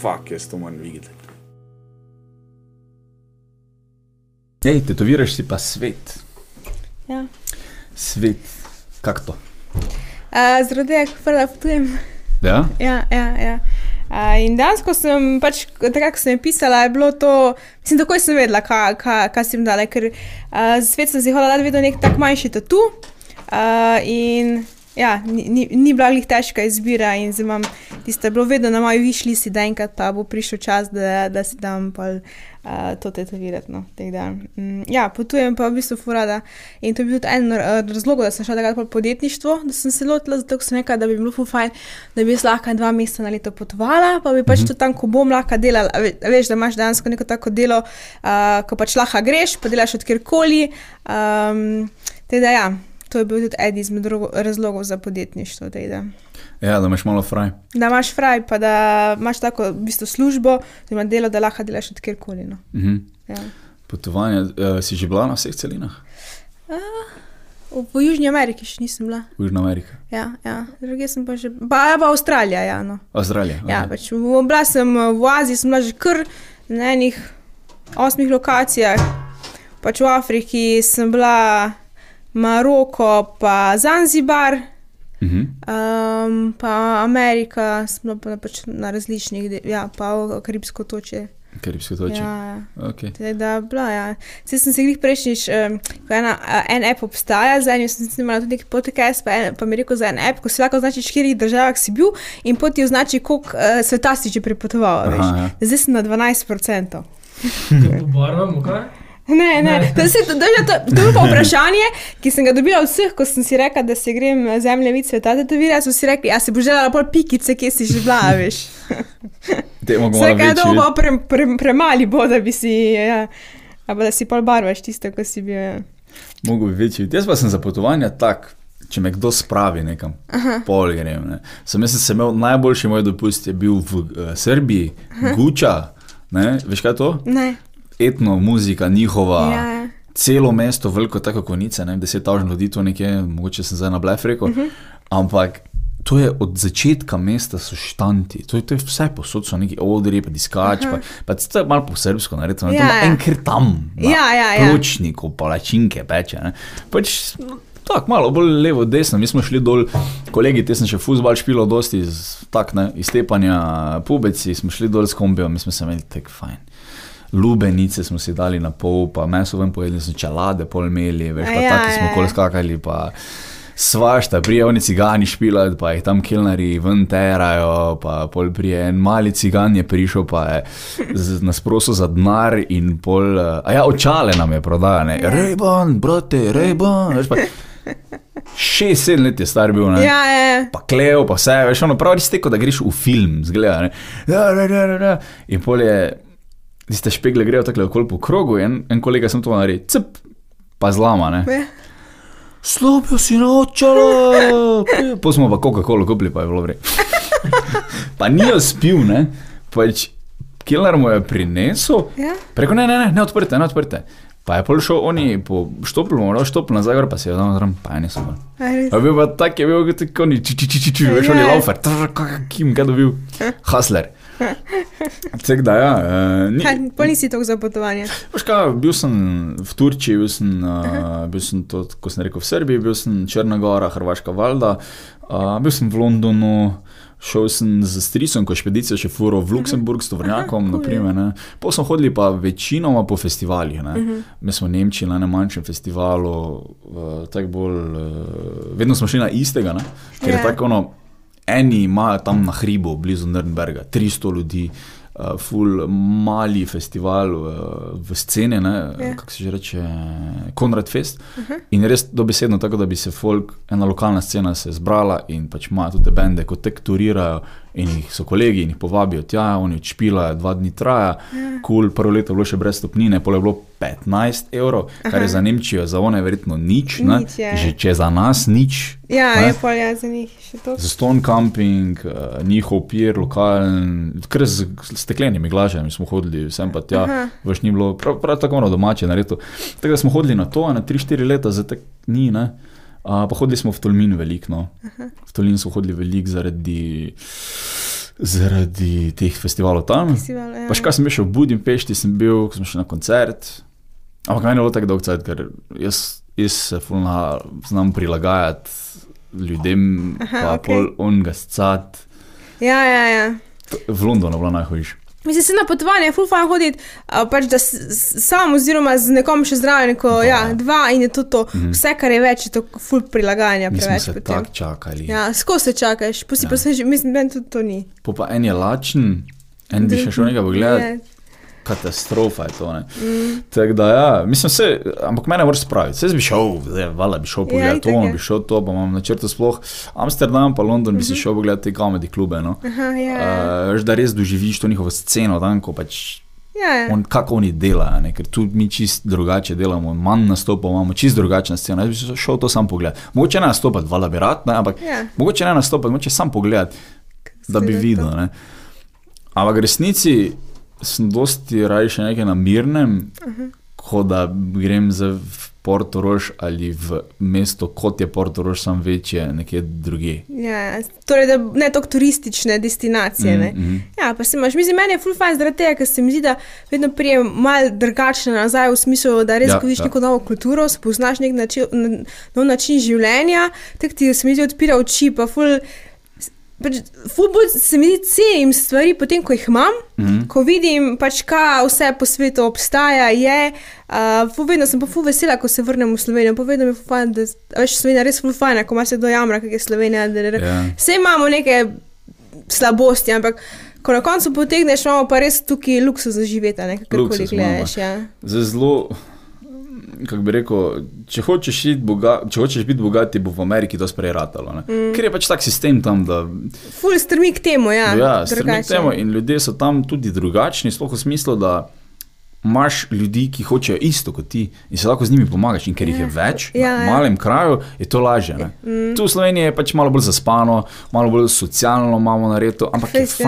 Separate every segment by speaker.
Speaker 1: fuck, jaz to moram videti.
Speaker 2: Ej, tetoviraš si pa svet.
Speaker 3: Ja.
Speaker 2: Svet. Kako to?
Speaker 3: Uh, Zaradi tega, ker prva potujem.
Speaker 2: Ja?
Speaker 3: Ja, ja, ja. Uh, in danes, ko sem pač, tako sem je pisala, je bilo to, mislim, takoj sem vedela, kaj, kaj, kaj sem dala, ker uh, svet sem si hodila vedno nek tak manjši tatu. Uh, in ja, ni, ni, ni bila glih težka izbira in zdaj imam tiste, bilo vedno na moji višli si, da enkrat pa bo prišel čas, da, da si dam pol, uh, to tetovirati. No, mm, ja, potujem pa v bistvu furada in to je bil tudi en razlog, da sem šla takrat po podjetništvo, da sem se lotila, zato sem rekla, da bi bilo fajn, da bi jaz lahko dva meseca na leto potovala, pa bi pač to tam, ko bom lahko delala. Ve- Veš, da imaš dejansko neko tako delo, uh, ko pač lahko greš, pa delaš od kjerkoli. Um, tako da, ja, to je bil tudi eden izmed razlogov za podjetništvo. Da.
Speaker 2: Ja, da imaš malo fraj.
Speaker 3: da imaš fraj, pa da imaš tako v bistvu službo, da imaš delo, da lahko delaš od kjerkoli. No.
Speaker 2: Mhm.
Speaker 3: Ja.
Speaker 2: Potovanje, uh, si že bila na vseh celinah?
Speaker 3: V, v Južni Ameriki še nisem bila.
Speaker 2: V Južni Ameriki.
Speaker 3: Ja, ja. druge sem pa že, pa, pa Avstralija. Ja, no.
Speaker 2: Avstralija.
Speaker 3: ja, pač v, bila sem v Aziji, sem bila že kar na enih osmih lokacijah. Pač v Afriki sem bila Maroko, pa Zanzibar,
Speaker 2: Mhm.
Speaker 3: um, pa Amerika, sem bila pa, pač na različnih, ja, pa Karibsko toče.
Speaker 2: Karibske točke.
Speaker 3: Ja, ja.
Speaker 2: Okay.
Speaker 3: Tako Da, bila, ja. Saj sem se jih prejšnjič, um, ko ena, en app obstaja, za enim sem snimala tudi neki podcast, pa, en, pa mi je rekel za en app, ko si lahko označi, v katerih državah si bil in poti označi, koliko uh, sveta si že prepotoval. veš.
Speaker 2: Aha, ja.
Speaker 3: Zdaj sem na 12%.
Speaker 4: Barvamo, kaj?
Speaker 3: Ne, ne, to, se, to, to, to, to je pa vprašanje, ki sem ga dobila od vseh, ko sem si rekla, da se grem zemlje vid sveta tetovirati. So si rekli, a se bo želela pol pikice, kje si že bila, veš.
Speaker 2: Malo
Speaker 3: kaj
Speaker 2: večji.
Speaker 3: dolgo, pre, pre, premali bo, da bi si, ja, ali pa da si pol barvaš tisto, ko si bil. Ja.
Speaker 2: Mogo bi večji. Jaz pa sem za potovanje tak, če me kdo spravi nekam, Aha. pol grem. Ne. Sem jaz sem imel najboljši moj dopust, je bil v uh, Srbiji, Aha. Guča, ne, veš kaj je to?
Speaker 3: Ne,
Speaker 2: Etno muzika, njihova.
Speaker 3: ja, ja.
Speaker 2: Celo mesto, veliko tako konice, ne, deset tažn ljudi, to nekje, mogoče sem zdaj na blef rekel. Uh -huh. Ampak to je od začetka mesta, so štanti, to je, to je vse posod, so neki odri, pa diskač, pa, pa to je malo po srbsko naredjeno,
Speaker 3: Ja,
Speaker 2: ja,
Speaker 3: ja.
Speaker 2: enkrat tam, na
Speaker 3: Ja, ja, ja.
Speaker 2: pločniku, palačinke peče. Ne. Pač, Tako malo bolj levo, desno. Mi smo šli dol, kolegi, te sem še futbol špilo, dosti iz, tak, ne, iz tepanja, pubeci, smo šli dol s kombijem, mi smo se imeli tek fajn. Lubenice smo si dali na pol, pa meso ven pojedli, smo čelade pol imeli, veš,
Speaker 3: A
Speaker 2: pa
Speaker 3: ja,
Speaker 2: taki smo
Speaker 3: ja,
Speaker 2: kol
Speaker 3: ja.
Speaker 2: skakali, pa svašta, prije oni cigani špilajo, pa jih tam kilnari ven terajo, pa pol prije en mali cigan je prišel, pa je nas prosil za denar in pol, eh, a ja, očale nam je prodajane, rejban, brate, rejban, veš pa. Šest, sedem let je star bil, ne?
Speaker 3: Ja, ja.
Speaker 2: pa klev, pa vse, veš, ono pravi, steko, da greš v film, zgleda. Ne? Ja, ja, ja, ja, ja. In pol je, tiste špegle grejo tako okoli po krogu, in en kolega sem to naredil, cep, pa zlama, ne.
Speaker 3: Ja.
Speaker 2: Slobijo si nočalo, pa smo pa Coca-Cola kupili, pa je bilo vre. pa ni jo spil, ne, pač Kilner mu je prinesel,
Speaker 3: Ja.
Speaker 2: preko ne, ne, ne, ne odprte, ne odprte. Pa je pol šel oni po štoplu, moral štoplu nazaj, gor, pa se je tam zraven, pa je niso.
Speaker 3: A res?
Speaker 2: A bil pa tak, je bil kot oni, či, či, či, či, či, veš, on je
Speaker 3: Ja.
Speaker 2: laufer, kim, kaj dobil, hasler. Tako da, ja, uh, ni,
Speaker 3: Kaj, Pa nisi tako za potovanje.
Speaker 2: veš kaj, bil sem v Turčiji, bil sem, uh, bil sem to, kot sem rekel, v Srbiji, bil sem Črna Gora, Hrvaška Valda, uh, bil sem v Londonu, šel sem z strisom, ko špedicija še furo v Luksemburg s tovrnjakom,
Speaker 3: Aha,
Speaker 2: naprimer, ne. Po smo hodili pa večinoma po festivalih, ne. Mi smo v Nemčiji na enem manjšem festivalu, uh, tako bolj, uh, vedno smo šli na istega, ne, ker je
Speaker 3: Ja.
Speaker 2: tako ono, eni imajo tam na hribu, blizu Nürnberga, 300 ljudi, uh, ful mali festival uh, v sceni,
Speaker 3: Ja.
Speaker 2: yeah. kako se že reče, Konrad Fest. Uh -huh. In res dobesedno tako, da bi se folk, ena lokalna scena se zbrala in pač imajo tudi bende, ko tek turirajo in jih so kolegi in jih povabijo tja, oni odšpilajo, dva dni traja,
Speaker 3: Ja.
Speaker 2: kul, cool, prvo leto je bilo še brez stopnine, pol je bilo 15 evrov, kar
Speaker 3: Aha.
Speaker 2: je za Nemčijo, za one verjetno nič, ne?
Speaker 3: Nič, ja.
Speaker 2: že če za nas nič.
Speaker 3: Ja,
Speaker 2: Ne?
Speaker 3: je pol ja za njih še to.
Speaker 2: Za ston camping, uh, njihov pir, lokalen, kar z steklenimi glažami smo hodili, sem pa tja,
Speaker 3: Aha.
Speaker 2: veš, ni bilo, prav, prav tako ono domače naredito. Tako da smo hodili na to, na 3-4 leta, zdaj tako ni, ne. Uh, pa hodili smo v Tolmin veliko, no. V Tolmin smo hodili veliko zaradi zaradi teh festivalov tam.
Speaker 3: Festival, ja.
Speaker 2: Pa še kaj sem bil še v Budimpešti, sem bil, ko sem šel na koncert. Ampak meni je bilo tako dolgo cajt, ker jaz, jaz se fulna znam prilagajati ljudem,
Speaker 3: Aha,
Speaker 2: pa
Speaker 3: okej.
Speaker 2: pol on ga scat.
Speaker 3: ja, ja, ja.
Speaker 2: V Londonu je bilo najhujše.
Speaker 3: Mislim, se na potovanje je ful fajn hoditi, pač da sam oziroma z nekom še zraven, ko
Speaker 2: Dva.
Speaker 3: ja, dva in je to to.
Speaker 2: Mhm.
Speaker 3: Vse, kar je več, je to ful prilagajanja preveč
Speaker 2: tako čakali.
Speaker 3: Ja, skozi se čakaš, pusti
Speaker 2: Ja.
Speaker 3: ja. pa se že, mislim, da tudi to ni.
Speaker 2: Po pa en je lačen, en bi še šel nekaj pogledati. Katastrofa je to.
Speaker 3: Mm.
Speaker 2: Tako da, ja, mislim, se, ampak mene vrsti spraviti. Vse bi šel, zdaj, vala bi šel pogledati
Speaker 3: itak
Speaker 2: to,
Speaker 3: je.
Speaker 2: bi šel to, pa imam na črtu sploh Amsterdam, pa London bi si
Speaker 3: Mhm.
Speaker 2: šel pogledati te komedi klube. No.
Speaker 3: Aha, ja. Uh,
Speaker 2: da res doživiš to njihovo sceno, tam, ko pač
Speaker 3: ja, ja.
Speaker 2: on, kako oni delajo, ne? ker tu mi čist drugače delamo, manj nastopov imamo, čist drugačna scena. Jaz bi šel to sam pogledati. Mogoče ne nastopati, vala bi rad, ne? ampak
Speaker 3: ja.
Speaker 2: mogoče ne nastopati, mogoče sam pogledati, da bi
Speaker 3: to.
Speaker 2: videl. Ne? Ampak v resnici sem dosti raje še nekaj na mirnem, uh -huh. kot da grem za v Portorož ali v mesto, kot je Portorož, sam večje, nekje druge.
Speaker 3: Ja, torej, da ne toliko turistične destinacije. Mm,
Speaker 2: mm.
Speaker 3: ja, pa se imaš, mislim, meni je full fajn zaradi tega, ker se mi zdi, da vedno prijem mal drugačne nazaj v smislu, da res
Speaker 2: Ja,
Speaker 3: vidiš
Speaker 2: ja.
Speaker 3: neko novo kulturo, spoznaš nek način, nov način življenja, tako ti se mi zdi odpira oči, pa full. Pač, ful bolj se mi zdi cenim stvari, potem ko jih imam,
Speaker 2: Mm.
Speaker 3: ko vidim, pač, kaj vse po svetu obstaja, je. Uh, vedno sem pa ful vesela, ko se vrnem v Slovenijo. Povedal mi je, fajn, da veš, Slovenija res ful fajn, ko ima se do jamra, kaj je Slovenija. Da, da, da.
Speaker 2: Ja.
Speaker 3: Vse imamo neke slabosti, ampak ko na koncu potegneš, imamo pa res tukaj luksus za živeti, kakorkoli gledaš. Ja.
Speaker 2: Zelo, kako bi rekel, če hočeš, boga, če hočeš biti bogat, ti bo v Ameriki to sprejeratalo. Mm. Ker je pač tak sistem tam, da
Speaker 3: Ful strmi k temu, ja.
Speaker 2: ja, stremi k temu in ljudje so tam tudi drugačni, sploh v smislu, da imaš ljudi, ki hočejo isto kot ti in se lahko z njimi pomagaš. In ker jih je več,
Speaker 3: Ja,
Speaker 2: na
Speaker 3: ja.
Speaker 2: malem kraju, je to lažje. Mm. Tu v Sloveniji je pač malo bolj zaspano, malo bolj socialno imamo naredo, ampak je
Speaker 3: Fejst, ja.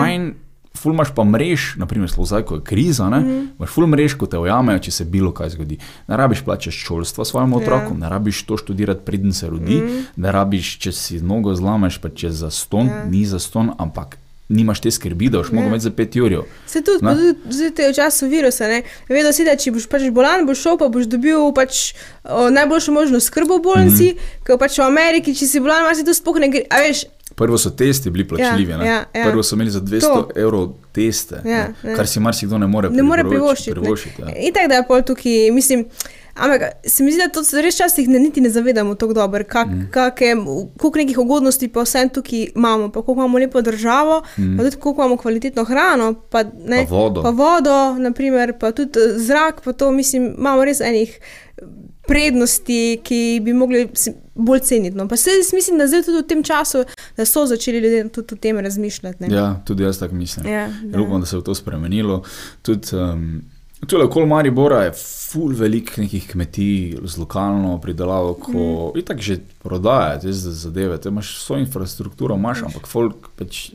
Speaker 2: Ful imaš pa mrež, naprimer, zdaj, ko je kriza, ne, mm. imaš ful mrež, ko te ujamejo, če se bilo kaj zgodi. Ne rabiš plačati šolstva otrokom, ja. ne rabiš to študirati, preden se rodi, mm. ne rabiš, če si nogo zlameš, pa če za ston, ja.
Speaker 3: Ja.
Speaker 2: ni za ston, ampak nimaš te skrbi, da boš ja. mogel imeti za pet ur.
Speaker 3: Se tudi, tudi te v času virusa, ne? Vedno si, da če boš pač bolan, boš šel, pa boš dobil pač o, najboljšo možno skrbo v bolnici, mm. ker pač v Ameriki, če si bolan, imaš tu sploh ne gre. A veš,
Speaker 2: Prvo so testi bili plačljivi, ne?
Speaker 3: ja, ja.
Speaker 2: prvo so imeli za 200
Speaker 3: To.
Speaker 2: evrov teste,
Speaker 3: Ja,
Speaker 2: ne,
Speaker 3: ja.
Speaker 2: kar si marsikdo ne more
Speaker 3: ne more
Speaker 2: privoščiti.
Speaker 3: privoščiti.
Speaker 2: ja.
Speaker 3: In tako da je pol tukaj, mislim. Ampak se mi zdi, da to res časih ne, niti ne zavedamo tako dobro, kak,
Speaker 2: Mhm.
Speaker 3: mm. koliko nekih ugodnosti pa vsem tukaj imamo, pa koliko imamo lepo državo, mm. pa tudi koliko imamo kvalitetno hrano, pa, ne,
Speaker 2: Mhm. Pa vodo.
Speaker 3: pa vodo, naprimer, pa tudi eh, zrak, pa to mislim, imamo res enih prednosti, ki bi mogli bolj ceniti. No. Pa se jaz mislim, da zdaj tudi v tem času, da so začeli ljudje tudi o tem razmišljati. ne.
Speaker 2: ja, tudi jaz tako mislim.
Speaker 3: Ja,
Speaker 2: Ja, Upam, da se bo to spremenilo. Tudi, um, Tule okoli Maribora je ful velik nekih kmetij z lokalno pridelavo, ko mm. itak že prodajajo te zadeve. Te imaš vso infrastrukturo, imaš, ampak folk pač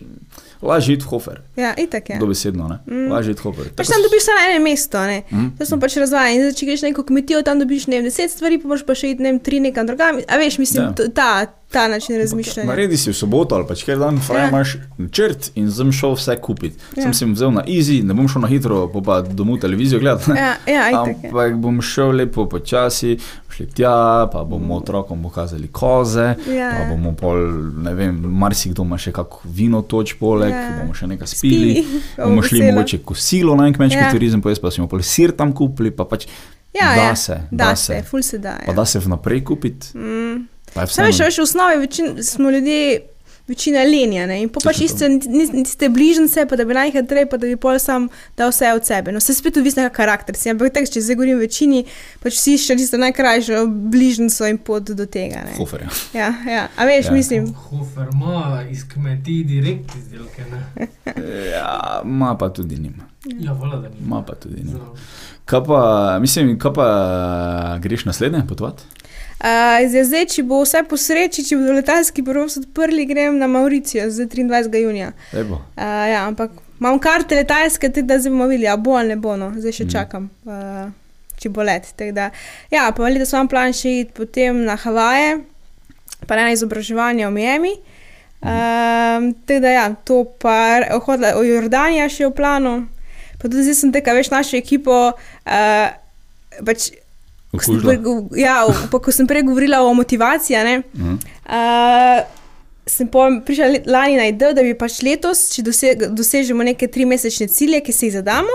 Speaker 2: lažje iti v hofer.
Speaker 3: ja itak je.
Speaker 2: Ja. Dobesedno, ne? Mm. Lažje iti v hofer.
Speaker 3: Pač tam dobiš samo eno mesto, ne.
Speaker 2: Mm.
Speaker 3: To smo pač razvajeni. Zdaj, če greš na neko kmetijo, tam dobiš ne vem, deset stvari, pa moraš pa še iti ne vem, tri nekam drugam. A veš, mislim,
Speaker 2: Ja.
Speaker 3: ja. ta, ta način razmišljanja.
Speaker 2: Naredi si v soboto ali pač kjer dan, fraj
Speaker 3: Ja.
Speaker 2: imaš načrt in sem šel vse kupiti.
Speaker 3: Ja.
Speaker 2: Sem si vzel na easy, ne bom šel na hitro, pa, pa domov televizijo gledati.
Speaker 3: Ja, ja, itak je.
Speaker 2: Ampak bom šel lepo počasi, šli tja, pa bomo otrokom pokazali koze,
Speaker 3: Ja.
Speaker 2: pa bomo pol, ne vem, marsikdo ima še kako vino toč poleg,
Speaker 3: Ja.
Speaker 2: bomo še nekaj spili,
Speaker 3: Spili,
Speaker 2: bomo šli
Speaker 3: veselo.
Speaker 2: mogoče kosilo na en kmečki
Speaker 3: Ja.
Speaker 2: turizem, pa jaz pa smo pol sir tam kupili, pa pač
Speaker 3: Ja,
Speaker 2: da
Speaker 3: ja.
Speaker 2: se,
Speaker 3: da,
Speaker 2: da
Speaker 3: se, ful se da.
Speaker 2: Pa
Speaker 3: Ja.
Speaker 2: da se vnaprej kupiti.
Speaker 3: Mm.
Speaker 2: pa vseeno-
Speaker 3: veš, v osnovi večin, smo ljudje. Večina lenja, ne? in pa pač iste, niste bližnjice, pa da bi najhitreje, pa da bi pol sam dal vse od sebe. No, se spet odvisno, kakšen karakter si, ampak tako, če zdaj govorim o večini, pač vsi iščejo tisto najkrajšo bližnjico in pot do tega. Ne?
Speaker 2: Hofer, ja.
Speaker 3: Ja, ja. A veš,
Speaker 2: Ja.
Speaker 3: mislim,
Speaker 4: Hofer ima iz kmetij direkt izdelke. Ne?
Speaker 2: Ja, ima pa tudi nima.
Speaker 4: Ja, vola, da ni.
Speaker 2: Ma pa tudi nima. Kaj pa, mislim, kaj pa greš naslednje potovati?
Speaker 3: Uh, zdaj, zdaj, če bo vse po sreči, če bodo letalski prevoz odprli, grem na Mauricijo zdaj 23. junija. Uh, ja, ampak imam karte letalske, tako da zdaj bomo videli, a bo ali ne bo, no. zdaj še
Speaker 2: Mhm.
Speaker 3: čakam, uh, če bo let. Da, ja, pa letos imam plan še iti potem na Havaje, pa na izobraževanje v Miami. Um, tako da, ja, to pa hodila v Jordanijo še v planu. Pa tudi zdaj sem teka, veš, našo ekipo. Uh, pač, ko sem, prej, ja, pa, ko sem prej govorila o motivaciji, a ne,
Speaker 2: Mhm.
Speaker 3: uh, sem prišla lani na idejo, da bi pač letos, če doseg, dosežemo neke tri mesečne cilje, ki si jih zadamo,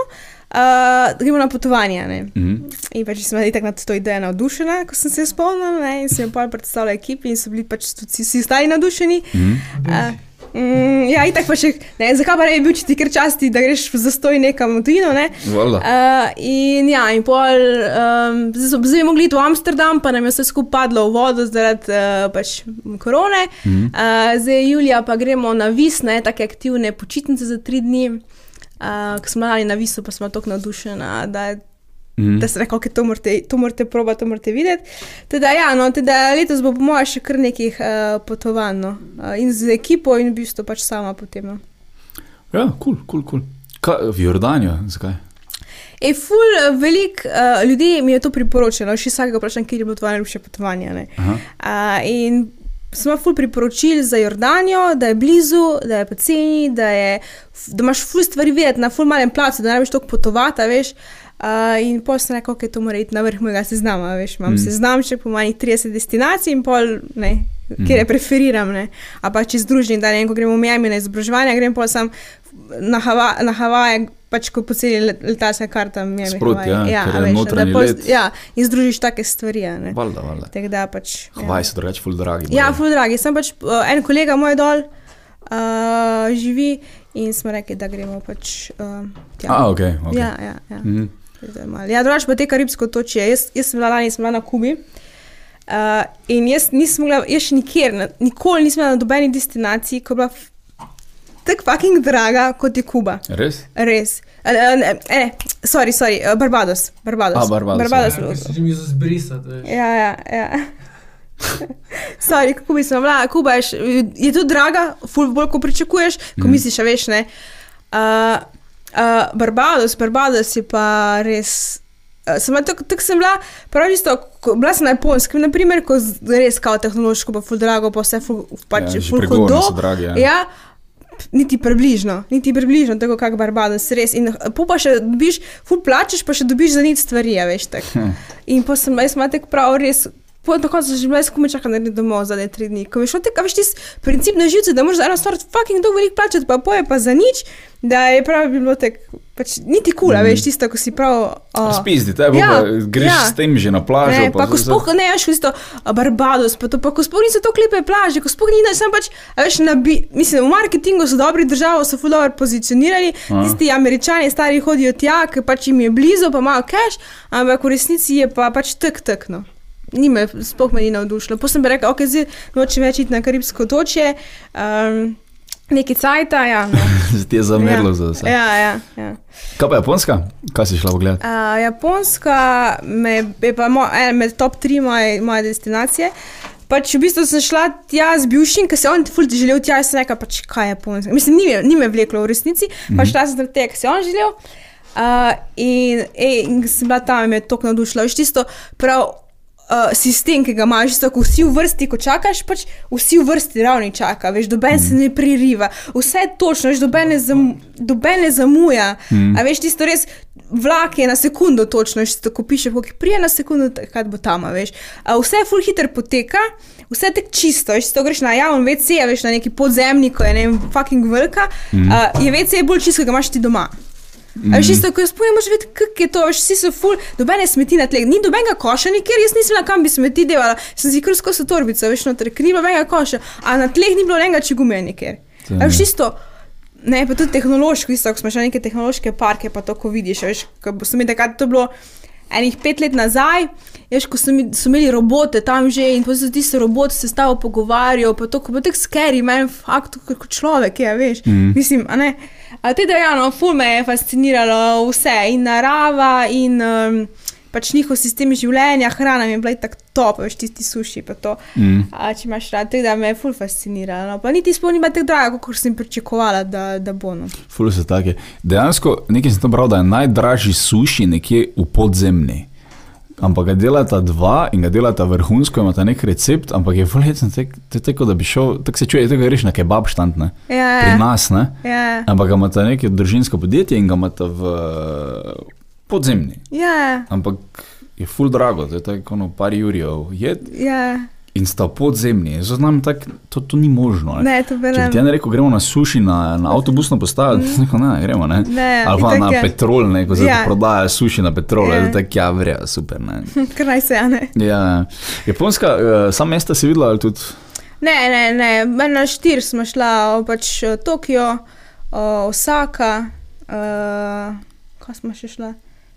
Speaker 3: uh, gremo na potovanje. Ne.
Speaker 2: Mhm.
Speaker 3: In pač sem tako nad to idejo navdušena, ko sem se spomnila ne, in sem jo predstavljala ekipi in so bili pač vsi, ostali navdušeni.
Speaker 2: Mhm.
Speaker 3: Uh, mm, ja, in tako pa še, ne, zakaj pa ne bi bil, če ti kar časti, da greš v zastoj nekam v tujino, ne?
Speaker 2: Valjda.
Speaker 3: Uh, in ja, in pol, um, zdaj, zdaj bi mogli iti v Amsterdam, pa nam je vse skupaj padlo v vodo zaradi uh, pač korone.
Speaker 2: Mhm.
Speaker 3: Uh, zdaj julija pa gremo na vis, ne, take aktivne počitnice za tri dni. Uh, ko smo lani na visu, pa smo tako navdušeni, da
Speaker 2: Mhm.
Speaker 3: da se reko, okay, to morate, to morate probati, to morate videti. Teda, ja, no, teda letos bo po mojem še kar nekih uh, potovanj no. uh, in z ekipo in v bistvu pač sama potem. No.
Speaker 2: Ja, kul, kul, kul. Kaj, v Jordanijo, zakaj?
Speaker 3: E, ful, uh, velik uh, ljudi mi je to priporočilo, še vsakega vprašanja, kje je bilo tvoje najljubše potovanje. Uh, in smo ful priporočili za Jordanijo, da je blizu, da je poceni, da, je, da imaš ful stvari videti na ful malem placu, da ne veš toliko potovati, veš. Uh, in pol sem rekel, da okay, to mora iti na vrh mojega seznama. Veš, imam
Speaker 2: Mm.
Speaker 3: mm. seznam še po manjih 30 destinacij in pol, ne, kjer je preferiram. Ne. A pa če združim, da ne ko gremo v Miami na izobraževanje, grem pol sam na, Hava, na Havaje, pač ko poceni let- letalska karta. Miami,
Speaker 2: Sproti,
Speaker 3: Havaji.
Speaker 2: ja, ker je
Speaker 3: a veš, da pol-. Ja, in združiš take stvari. a ne.
Speaker 2: Valjda, valjda.
Speaker 3: Tako da pač. ja.
Speaker 2: Hvaj so drugače ful dragi.
Speaker 3: Ja,
Speaker 2: bojo.
Speaker 3: ful dragi. Sem pač uh, en kolega moj dol uh, živi in smo rekli, da gremo pač uh, tja.
Speaker 2: A, ok. okay.
Speaker 3: Ja, ja, ja.
Speaker 2: Mhm.
Speaker 3: Ja, drugače pa te karibske otočje. Jaz, jaz sem bila lani, sem bila na Kubi. Uh, in jaz nisem mogla, jaz še nikjer, na, nikoli nisem bila na nobeni destinaciji, ko je bila tako fucking draga kot je Kuba.
Speaker 2: Res?
Speaker 3: Res. Uh, ne, ne, sorry, sorry, Barbados. Barbados.
Speaker 2: A, Barbados,
Speaker 3: Barbados.
Speaker 4: Ja, že mislil zbrisati, veš.
Speaker 3: Ja, ja. ja. Sorry, kako bi se bila, Kuba je, je tudi draga, ful bolj, ko pričakuješ, ko
Speaker 2: Mhm.
Speaker 3: misliš, veš, ne. Uh, uh, Barbados, Barbados je pa res. Uh, sem tako tak sem bila, prav isto, bila sem na japonskem, naprimer, ko z- res kao tehnološko, pa ful drago, pa vse ful, pač
Speaker 2: Ja,
Speaker 3: ja, ful hudo.
Speaker 2: so dragi, ja.
Speaker 3: ja. Niti približno, niti približno, tako kot Barbados, res. In po pa še dobiš, ful plačeš, pa še dobiš za nič stvari, a veš. Tak.
Speaker 2: Hm.
Speaker 3: In pa sem, jaz sem tako prav, res. Po na koncu sem že bila skupaj čakala, da grem domov za ne tri dni. Ko veš, tega veš, ti princip na živce, da moraš za eno stvar fucking dolgo veliko plačati, pa poje pa za nič, da je prav bi bilo tek, pač niti kul, cool,
Speaker 2: Mhm.
Speaker 3: veš, tisto, ko si prav. Uh,
Speaker 2: Spizdi, tebe
Speaker 3: ja,
Speaker 2: pa greš
Speaker 3: ja.
Speaker 2: s tem že na plažo.
Speaker 3: Ne, pa ko
Speaker 2: vse-
Speaker 3: sploh ne veš, isto Barbados, pa, to, pa ko sploh niso to klepe plaže, ko sploh ni, da sem pač, veš, na bi, mislim, v marketingu so dobri državo, so ful dobro pozicionirali,
Speaker 2: Aha.
Speaker 3: tisti američani stari hodijo tja, ker pač jim je blizu, pa imajo cash, ampak v resnici je pa pač tek tekno. Ni me, sploh me ni navdušilo. Potem sem pa rekel, ok, zdaj nočem več iti na Karibsko otočje, um, neki cajta, ja. No.
Speaker 2: Ti je zamerilo
Speaker 3: ja.
Speaker 2: za vse.
Speaker 3: Ja, ja, ja.
Speaker 2: Kaj pa Japonska? Kaj si šla pogledat?
Speaker 3: Uh, Japonska me, je pa mo, ena med top 3 moje, moje destinacije. Pač v bistvu sem šla tja z bivšim, ker se on ful želel tja, jaz sem rekla, pač kaj je Japonska. Mislim, ni ni me vleklo v resnici, mm -hmm. pač šla sem tega, ker se on želel. Uh, in, ej, in sem bila tam, me je to navdušila. Veš tisto prav. Uh, sistem, ki ga imaš, isto, ko vsi v vrsti, ko čakaš, pač vsi v vrsti ravni čaka, veš, doben se ne pririva, vse je točno, veš, doben ne, zam, doben ne zamuja. Mm. A veš, tisto res vlak je na sekundo točno, veš, tisto, ko piše, koliko prije na sekundo, kaj bo tam, veš. A vse je full hiter poteka, vse je tako čisto, veš, to greš na javno WC, veš, na neki podzemni, ko je ne vem, fucking velika, mm. uh, je WC bolj čisto, kot ga imaš ti doma. Mm. Veš, isto, ko jaz spomnim, moraš vedeti, kako je to, veš, vsi so full, dobene smeti na tleh, ni dobenega koša nikjer, jaz nisem vedela, kam bi smeti delala, sem si kar skozi torbico, veš, noter, ker ni nobenega koša, a na tleh ni bilo nobenega čigumija nikjer. Veš, isto, ne, pa tudi tehnološko, isto, ko smo šli na neke tehnološke parke, pa to, ko vidiš, veš, ko so mi takrat to bilo enih pet let nazaj, veš, ko so, mi, so imeli robote tam že in potem so ti se roboti se stavo pogovarjal, pa to, ko bo tako skeri, meni fakt, kot človek je, veš, mm. mislim, a ne. A te dejano, ful me je fasciniralo vse, in narava, in um, pač njihov sistem življenja, hrana mi je bila tako top, veš, tisti suši, pa to.
Speaker 2: Mm.
Speaker 3: A, če imaš rad, tako da me je ful fasciniralo. No. Pa niti sploh ni bilo tako drago, kot sem pričakovala, da, da bo. No.
Speaker 2: Ful so take. Dejansko, nekaj sem tam bral, da je najdražji suši nekje v podzemni. Ampak ga delata dva in ga delata vrhunsko, imata nek recept, ampak je voljen, to je tako, da bi šel, tako se čuje, tega greš na kebab štant, ne?
Speaker 3: Ja,
Speaker 2: Pri nas, ne?
Speaker 3: ja,
Speaker 2: Ampak ga imata neko družinsko podjetje in ga imata v podzemni.
Speaker 3: ja,
Speaker 2: Ampak je full drago, to je tako ono par jurjev jed
Speaker 3: ja.
Speaker 2: In sta podzemni. Znam, tak, to, to ni možno. Ne?
Speaker 3: Ne, to
Speaker 2: Če bi ti ena rekel, gremo na suši, na, na avtobusno postajo, mm. rekel, ne, gremo, ne.
Speaker 3: Ne,
Speaker 2: Ali pa na
Speaker 3: je.
Speaker 2: petrol, ne, ko se
Speaker 3: Ja.
Speaker 2: ja. prodaja suši na petrol,
Speaker 3: Ja.
Speaker 2: ja. tako ja, vreja, super, ne.
Speaker 3: Kar naj se, a ne.
Speaker 2: Ja, Japonska, uh, sam mesta si videla ali tudi?
Speaker 3: Ne, ne, ne, na štir smo šla, pač eh, Tokio, o, Osaka, uh, kaj smo še šla?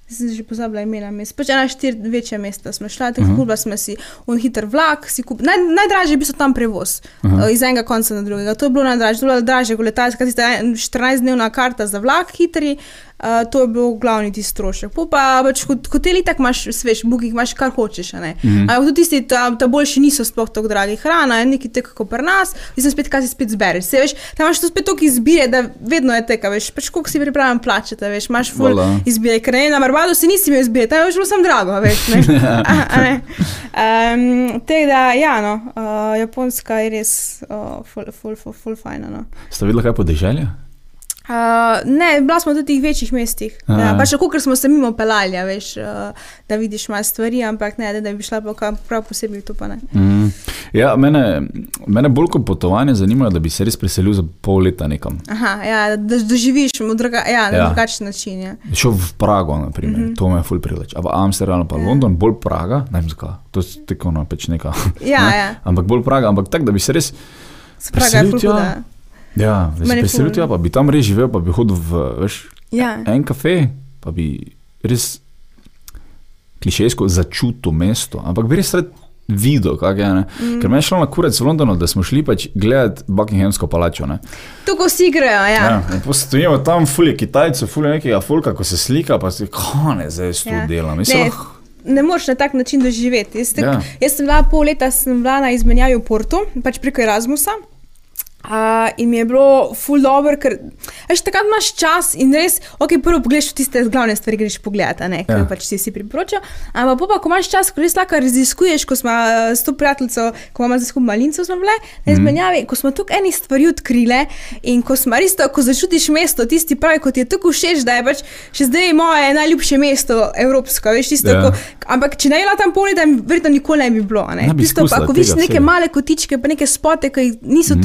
Speaker 3: Sem že pozabila imena mest. Pač ena štiri večja mesta smo šla, tako uh -huh. kupila smo si un hiter vlak, si kup... Naj, najdražje je bil tam prevoz, uh. -huh. iz enega konca na drugega. To je bilo najdražje, to je bilo dražje kot letalska, tista 14-dnevna karta za vlak hitri, uh, to je bil glavni ti strošek. Po pa pač hot- hoteli tak imaš svež, booking imaš kar hočeš,
Speaker 2: Mhm.
Speaker 3: -huh. Ampak tudi tisti, ta, ta boljši niso sploh tako dragi. Hrana je nekaj tako kot pri nas, sem spet, kaj si spet zbereš. Se, veš, tam imaš to spet toliko izbire, da vedno je teka, veš, pač koliko si pripravljen plačati, veš, imaš full
Speaker 2: Voilà.
Speaker 3: izbire, ker ne, na Barbadosu nisi imel izbire, tam je bilo samo drago, veš, ne. A, a ne. Um, Tega, da, ja, no, uh, Japonska je res uh, full, full, full, full fajna, no.
Speaker 2: Ste videla kaj podeželje?
Speaker 3: Uh, ne, bila smo tudi v večjih mestih.
Speaker 2: Aha.
Speaker 3: Ja, pač tako, ker smo se mimo pelali, a veš, uh, da vidiš malo stvari, ampak ne, da, da bi šla pa kam prav posebej to pa ne.
Speaker 2: Mm. Ja, mene, mene bolj kot potovanje zanima, da bi se res preselil za pol leta nekam.
Speaker 3: Aha, ja, da doživiš druga, ja, na
Speaker 2: Ja.
Speaker 3: drugačen način. Ja.
Speaker 2: Šel v Prago, naprimer, mm. -hmm. to me je ful privleč. Ampak Amsterdam, pa
Speaker 3: Ja.
Speaker 2: ja. London, bolj Praga, ne vem zakaj, to je tako no, pač neka.
Speaker 3: Ja,
Speaker 2: ne?
Speaker 3: ja.
Speaker 2: Ampak bolj Praga, ampak tako, da bi se res,
Speaker 3: Spraga je ful huda.
Speaker 2: ja, preselil
Speaker 3: ful.
Speaker 2: tja, pa bi tam res živel, pa bi hodil v, veš,
Speaker 3: Ja.
Speaker 2: en kafe, pa bi res klišejsko začutil mesto, ampak bi res rad videl, kako je. Mm. Ker me je šlo na kurec v Londonu, da smo šli pač gledati Buckinghamsko palačo. Ne?
Speaker 3: Tukaj vsi grejo, ja.
Speaker 2: Ja, stojimo tam, fulje Kitajcev, fulje nekega folka, ko se slika, pa si kone, zdaj jaz tu
Speaker 3: Ja.
Speaker 2: ja. delam.
Speaker 3: Ne,
Speaker 2: Mislim, lahko-
Speaker 3: Ne moreš na tak način doživeti. Jaz, tak, ja.
Speaker 2: Ja.
Speaker 3: jaz sem bila pol leta sem bila na izmenjavi v Portu, pač preko Erasmusa. Uh, in mi je bilo ful dobro, ker veš, takrat imaš čas in res, ok, prvo pogledaš tiste glavne stvari, greš pogledat, ne, ker
Speaker 2: Ja.
Speaker 3: pač si si priporočal. Ampak pa, ko imaš čas, ko res lahko raziskuješ, ko smo eh, s to prijateljico, ko imamo zdaj skupaj malincev, smo bile na izmenjavi, ko smo tukaj enih stvari odkrile in ko smo res to, ko začutiš mesto, tisti pravi, kot je tako všeč, da je pač še zdaj moje najljubše mesto evropsko, veš, tisto,
Speaker 2: Ja.
Speaker 3: ko, ampak če ne bi bila tam pol leta, verjetno nikoli ne bi bilo, ne.
Speaker 2: Ne bi
Speaker 3: Tisto, pa, ko vidiš neke
Speaker 2: vsega.
Speaker 3: male kotičke, pa neke spote, ki niso mm.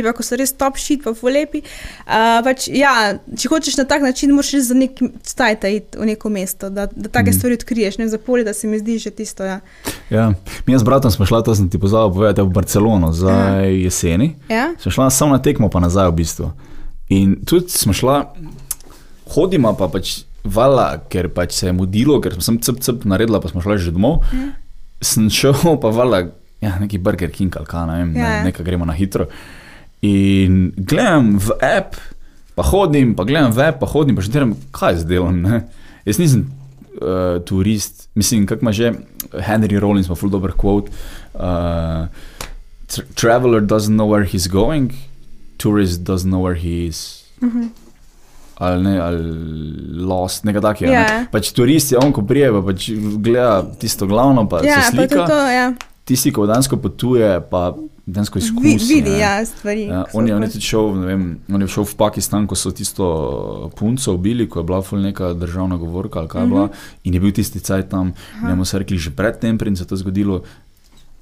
Speaker 3: Pa ko so res top shit, pa fulepi. Uh, pač, ja, če hočeš na tak način, moraš res za nek stajta iti v neko mesto, da, da take mm. stvari odkriješ. Ne, za pol leta se mi zdi že tisto. Ja.
Speaker 2: ja. Mi s bratom smo šla, to sem ti pozabil povedati, v Barcelono za jeseni.
Speaker 3: Ja?
Speaker 2: Sem šla samo na tekmo, pa nazaj v bistvu. In tudi smo šla, hodimo pa pač vala, ker pač se je mudilo, ker sem cep cep naredila, pa smo šla že domov.
Speaker 3: Ja.
Speaker 2: Sem šel pa vala, ja, neki Burger King ali kaj, ne vem,
Speaker 3: Ja.
Speaker 2: ne, nekaj gremo na hitro. In gledam v app, pa hodim, pa gledam v app, pa hodim, pa še delam, kaj zdaj delam. Ne? Jaz nisem uh, turist, mislim, kako ima že Henry Rollins, ima full dober quote. Uh, tra- traveler doesn't know where he's going, tourist doesn't know where he is.
Speaker 3: Mhm.
Speaker 2: Ali ne, ali lost, nekaj takega.
Speaker 3: Ja.
Speaker 2: Ne? Pač turist je on, ko prije, pa pač gleda tisto glavno, pa
Speaker 3: Ja,
Speaker 2: se
Speaker 3: pa to,
Speaker 2: slika.
Speaker 3: to, ja.
Speaker 2: Tisti, ko dansko potuje, pa dansko
Speaker 3: Vi,
Speaker 2: izkusi.
Speaker 3: vidi ja, stvari.
Speaker 2: Ja, on, je, on je šel, vem, on je šel v Pakistan, ko so tisto punco ubili, ko je bila ful neka državna govorka ali kaj je bila, in je bil tisti cajt tam, njemu so rekli že predtem, preden se je to zgodilo,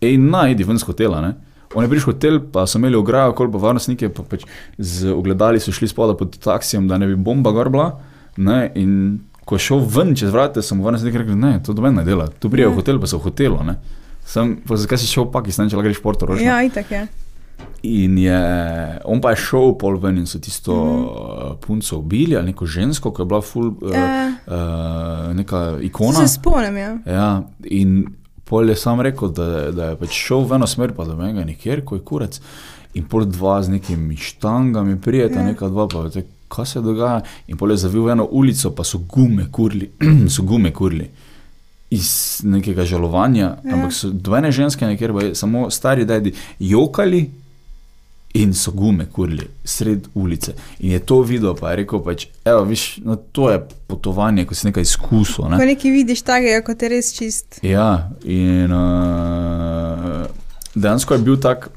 Speaker 2: ej, naj, idi ven z hotela, ne. On je prišel v hotel, pa so imeli ograjo, kol pa varnostnike, pa pač z ogledali so šli spodaj pod taksijem, da ne bi bomba gor bila, ne, in ko je šel ven čez vrate, so mu varnostniki rekli, ne, to doben ne dela, tu prije
Speaker 3: Ja.
Speaker 2: v hotel, pa so v hotelu, ne. Sem, zakaj si šel v Pakistan, če lahko greš portoročno?
Speaker 3: Ja, itak je.
Speaker 2: In je, on pa je šel pol ven in so tisto mm. -hmm. punco ubili, ali neko žensko, ki je bila ful,
Speaker 3: Ja.
Speaker 2: uh, neka ikona.
Speaker 3: se spomnim, ja.
Speaker 2: Ja, in pol je sam rekel, da, da je pač šel v eno smer, pa da me ga nikjer, ko je kurec. In pol dva z nekimi štangami, prijeta,
Speaker 3: Ja.
Speaker 2: ja. neka dva, pa te, kaj se dogaja. In pol je zavil v eno ulico, pa so gume kurli, so gume kurli. Iz nekega žalovanja,
Speaker 3: Ja.
Speaker 2: ampak so dvene ženske, nekjer pa je samo stari, da je jokali in so gume kurili sred ulice. In je to videl, pa je rekel, pač, evo, viš, no, to je potovanje, ko si nekaj izkusil. Ne?
Speaker 3: Ko nekaj vidiš takega, kot je res čist.
Speaker 2: Ja, in uh, dejansko je bil tak.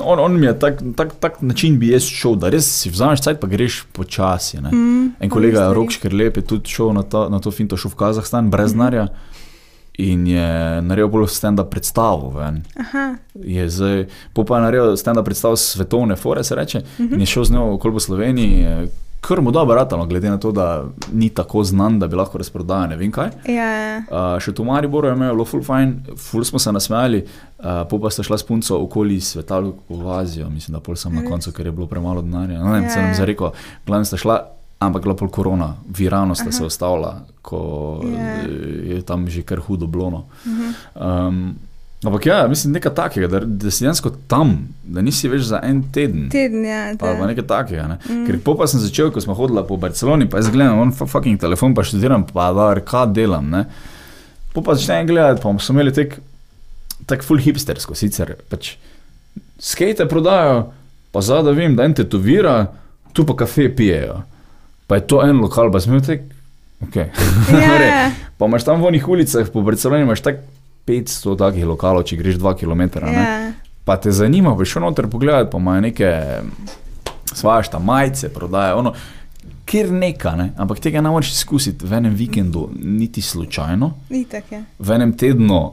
Speaker 2: On, on mi je tak, tak, tak način, bi jaz šel, da res si vzameš cajt, pa greš počasi. ne.
Speaker 3: Mm,
Speaker 2: En kolega. Rok Škrlep je tudi šel na to, na to finto, šel v Kazahstan brez denarja in je naredil bolj stand-up predstavo. Je zdaj, pa je naredil stand-up predstavo svetovne fore, se reče, in je šel z njo okoli po Sloveniji, kar mu dobro ratalo, glede na to, da ni tako znan, da bi lahko razprodajal ne vem kaj.
Speaker 3: ja,
Speaker 2: Uh, še tu v Mariboru je imel full fine, full smo se nasmejali, uh, pol pa sta šla s punco okoli sveta v Azijo, mislim, da pol sem na
Speaker 3: Res?
Speaker 2: koncu, ker je bilo premalo denarja. No, ne,
Speaker 3: Ja,
Speaker 2: se nam
Speaker 3: ja.
Speaker 2: zarekel, glavno sta šla, ampak bila pol korona, virano sta
Speaker 3: Aha.
Speaker 2: se ustavila, ko
Speaker 3: Ja.
Speaker 2: eh, je tam že kar hudo blono.
Speaker 3: mhm.
Speaker 2: Um, ampak ja, mislim, nekaj takega, da, da si dejansko tam, da nisi več za en teden.
Speaker 3: teden, ja.
Speaker 2: Ali pa nekaj takega. Ne? Mm. Ker po pa sem začel, ko smo hodili po Barceloni, pa jaz gledam, on fucking telefon, pa študiram, pa da, kaj delam. Ne? Po pa začnem gledati, pa smo imeli tek, tak full hipstersko, sicer pač skate prodajo, pa zadaj vem, da en tetovira, tu pa kafe pijejo. Pa je to en lokal, pa smo imeli tek, ok.
Speaker 3: Ja, ja.
Speaker 2: pa imaš tam v onih ulicah po Barceloni, imaš tak 500 takih lokalov, če greš 2 km.
Speaker 3: Ja.
Speaker 2: pa te zanima, bi šel noter pogledati, pa imajo neke svašta majice, prodajajo ono. Ker neka, ne? ampak tega ne moreš izkusiti v enem vikendu, niti slučajno,
Speaker 3: Itak je.
Speaker 2: v enem tednu,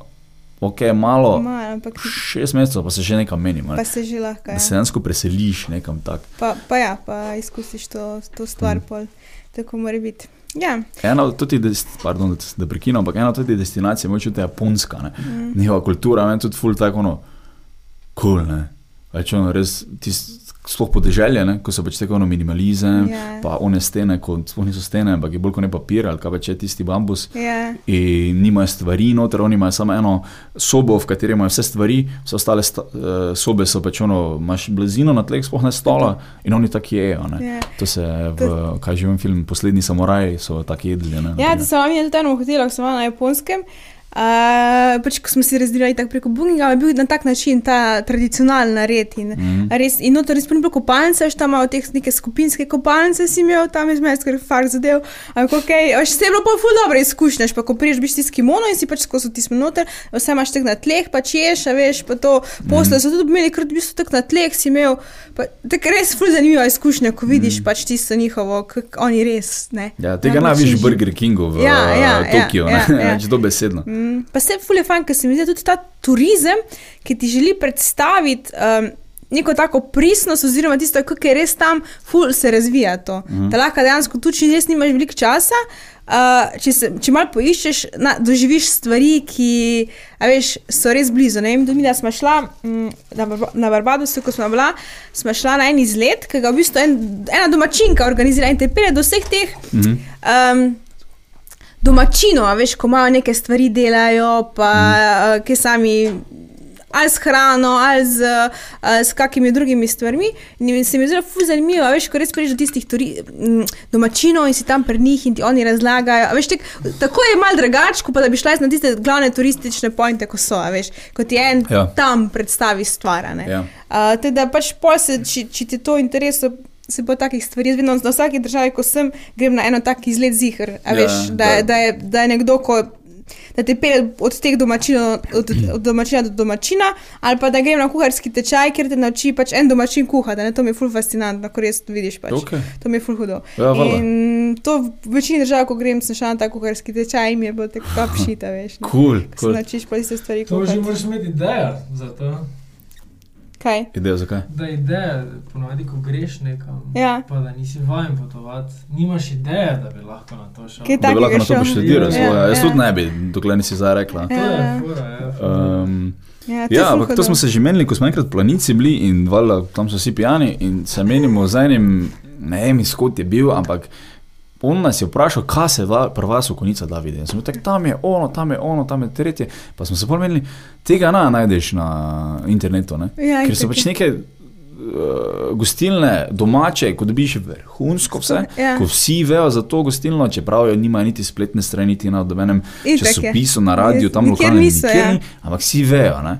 Speaker 2: ok, malo,
Speaker 3: Malo, ampak
Speaker 2: šest mesecev, pa se že nekam menimo.
Speaker 3: pa
Speaker 2: Ne?
Speaker 3: se že lahko.
Speaker 2: Da
Speaker 3: Ja.
Speaker 2: se dejansko preseliš nekam tak.
Speaker 3: Pa, pa ja, pa izkusiš to, to stvar,
Speaker 2: Mm.
Speaker 3: pol, tako mora biti. Ja,
Speaker 2: Ena od tudi, pardon, da, prekinem, ampak ena od tudi destinacij, moče tudi japonska, ne.
Speaker 3: mm.
Speaker 2: njihova kultura, meni tudi ful tako, no, kul, cool, ne. Več ono res, tis, sploh podeželje, ne, ko so pač tako ono minimalizem,
Speaker 3: ja.
Speaker 2: pa one stene, kot sploh niso stene, ampak je bolj kot ne papir ali kaj več je tisti bambus.
Speaker 3: ja.
Speaker 2: In nimajo stvari noter, oni imajo samo eno sobo, v kateri imajo vse stvari, vse ostale sta, uh, sobe so pač ono, imaš blazino na tleh, sploh ne stola in oni tako jejo. Ne.
Speaker 3: ja.
Speaker 2: To se v, kaj že vem, film Poslednji samuraj so tako jedli. Ne,
Speaker 3: Ja, to sem vam videl v enem hotelu, ko sem bila na japonskem. Uh, pač, ko smo si razdelili tako preko Bookinga, je bil na tak način ta tradicionalna red. In,
Speaker 2: Mhm.
Speaker 3: res, in noter res ni bilo kopalnice, veš tam imajo te neke skupinske kopalnice, si imel tam izmed, ker je far zadev. Ampak ok, veš, se je bilo pa ful dobro izkušnja, pa ko priješ biš ti s kimono in si pač skozi ti smo noter, vse imaš tak na tleh, pač ješ, a veš, pa to posle so tudi imeli, ker v bistvu tak na tleh si imel. pa Tako res ful zanimiva izkušnja, ko vidiš pač tisto njihovo, kako oni res, ne.
Speaker 2: Ja, tega
Speaker 3: Na
Speaker 2: ne vidiš
Speaker 3: način
Speaker 2: v Burger Kingu v
Speaker 3: Ja, ja,
Speaker 2: ja,
Speaker 3: ja,
Speaker 2: Tokiu,
Speaker 3: ja,
Speaker 2: ne,
Speaker 3: ja.
Speaker 2: več dobesedno.
Speaker 3: Mm, pa se ful je fajn, ker se mi zdi tudi ta turizem, ki ti želi predstaviti. Um, Neko tako pristnost, oziroma tisto, kako je res tam, ful se razvija to. Mm -hmm. Da lahko dejansko tudi, če res nimaš veliko časa, uh, če, se, če malo poiščeš, na, doživiš stvari, ki veš, so res blizu. Ne vem, da smo šla mm, na, Barba- na Barbadosu, ko smo bila, smo šla na en izlet, ki ga v bistvu en, ena domačinka organizira in te pelje do vseh teh.
Speaker 2: Mhm.
Speaker 3: Um, domačino, veš, ko imajo neke stvari, delajo, pa mm. ki sami. Ali s hrano, ali z, uh, s kakimi drugimi stvarmi. In se mi zdi zelo zanimivo, veš, ko res prideš do tistih turi, m, domačinov in si tam pri njih in ti oni razlagajo. Veš, tek, tako je mal drugače, pa da bi šla na tiste glavne turistične pointe, ko so, veš, kot je en
Speaker 2: Ja.
Speaker 3: tam predstavi stvar.
Speaker 2: Ja.
Speaker 3: Uh, teda pač pol se, če, če ti to interesuje, se bo takih stvari. Jaz vedno na vsaki državi, ko sem, grem na eno tak izlet zihar.
Speaker 2: Ja,
Speaker 3: veš, da,
Speaker 2: da-
Speaker 3: da, je, da je nekdo, ko, da te pelje od teh domačinov, od, od domačina do domačina, ali pa da grem na kuharski tečaj, kjer te nauči pač en domačin kuhati. Ne? To mi je ful fascinantno, ko res to vidiš. Pač.
Speaker 2: Okay.
Speaker 3: To mi je ful hudo.
Speaker 2: Ja.
Speaker 3: In to v večini držav, ko grem, sem šla na ta kuharski tečaj in mi je bilo tako kapšita, veš. ne.
Speaker 2: Cool,
Speaker 3: se
Speaker 2: cool.
Speaker 3: naučiš pa iste stvari.
Speaker 4: To že moraš imeti idejo za to.
Speaker 3: Kaj?
Speaker 2: Ideja zakaj?
Speaker 4: Da ideja, ponovadi, ko greš nekam,
Speaker 3: Ja.
Speaker 4: pa da nisi vajen potovati, nimaš ideje, da bi lahko na to šel.
Speaker 3: Kaj
Speaker 2: Da bi lahko na to poštudiral
Speaker 4: Ja,
Speaker 2: svoje. Jaz
Speaker 3: ja.
Speaker 2: tudi ne bi, dokler nisi zdaj rekla.
Speaker 4: To
Speaker 3: Ja.
Speaker 4: je fura, ja. fura.
Speaker 2: Um,
Speaker 3: Ja, to je
Speaker 2: Ja,
Speaker 3: ful
Speaker 2: ampak to smo se že menili, ko smo enkrat planici bili in valjda, tam so vsi pijani in se menimo z enim, ne vem, izhod je bil, ampak on nas je vprašal, kaj se va, pri vas v konica da vidi. In Smo rekli, tam je ono, tam je ono, tam je tretje. Pa smo se pomenili, tega ne najdeš na internetu, ne?
Speaker 3: Ja,
Speaker 2: ker so pač neke uh, gostilne domače, ko dobiš vrhunsko vse,
Speaker 3: Ja.
Speaker 2: ko vsi vejo za to gostilno, čeprav jo nima niti spletne strani, niti na dobenem časopisu, na radiju, tam lokalno,
Speaker 3: niso,
Speaker 2: nikjer
Speaker 3: ja.
Speaker 2: ampak vsi vejo. Ne?